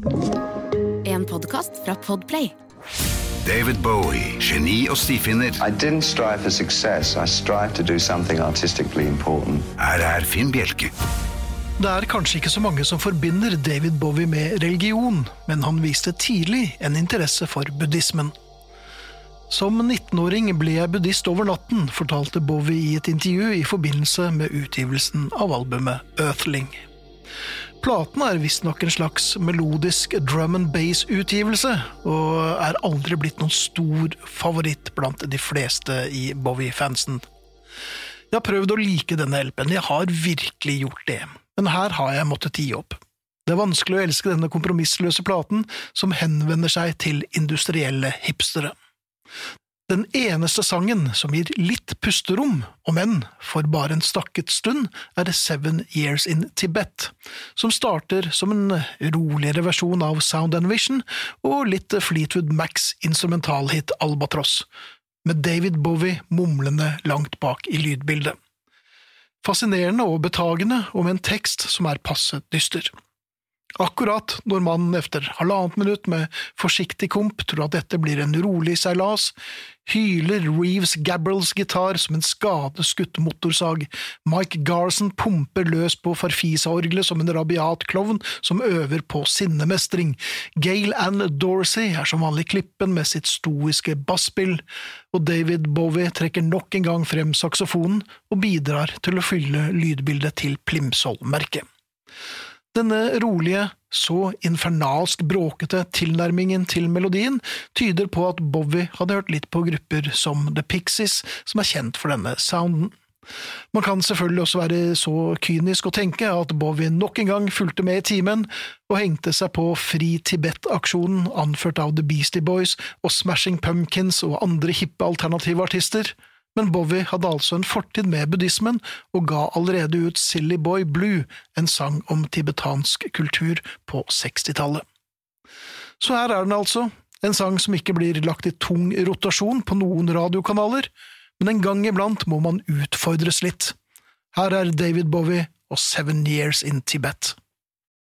En podkast fra Podplay. David Bowie, geni og stifinner. I didn't strive for success. I strived to do something artistically important. Her er Finn Bjelke. Det er kanskje ikke så mange som forbinder David Bowie med religion, men han viste tidlig en interesse for buddhismen. Som 19-åring ble jeg buddhist over natten, fortalte Bowie i et intervju i forbindelse med utgivelsen av albumet Earthling. Platen er visstnok en slags melodisk drum and bass-utgivelse, og er aldri blitt noen stor favoritt blant de fleste i Bowie-fansen. Jeg har prøvd å like denne LP-en, jeg har virkelig gjort det, men her har jeg måttet gi opp. Det er vanskelig å elske denne kompromissløse platen, som henvender seg til industrielle hipstere. Den eneste sangen som gir litt pusterom, om enn for bare en stakket stund, er Seven Years in Tibet, som starter som en roligere versjon av Sound and Vision og litt Fleetwood Macs instrumentalhit Albatross, med David Bowie mumlende langt bak i lydbildet. Fascinerende og betagende, og med en tekst som er passe dyster. Akkurat når mannen efter halvannet minutt med forsiktig komp tror at dette blir en rolig seilas, hyler Reeves Gabrels gitar som en skadeskutt motorsag, Mike Garson pumper løs på Farfisa-orgelet som en rabiat klovn som øver på sinnemestring, Gail Ann Dorsey er som vanlig klippen med sitt stoiske basspill, og David Bowie trekker nok en gang frem saksofonen og bidrar til å fylle lydbildet til Plimsoll-merket. Denne rolige, så infernalsk bråkete tilnærmingen til melodien tyder på at Bowie hadde hørt litt på grupper som The Pixies, som er kjent for denne sounden. Man kan selvfølgelig også være så kynisk å tenke at Bowie nok en gang fulgte med i timen og hengte seg på Fri Tibet-aksjonen anført av The Beastie Boys og Smashing Pumpkins og andre hippe alternative artister, men Bowie hadde altså en fortid med buddhismen, og ga allerede ut Silly Boy Blue, en sang om tibetansk kultur på 60-tallet. Så her er den altså, en sang som ikke blir lagt i tung rotasjon på noen radiokanaler, men en gang iblant må man utfordres litt. Her er David Bowie og Seven Years in Tibet.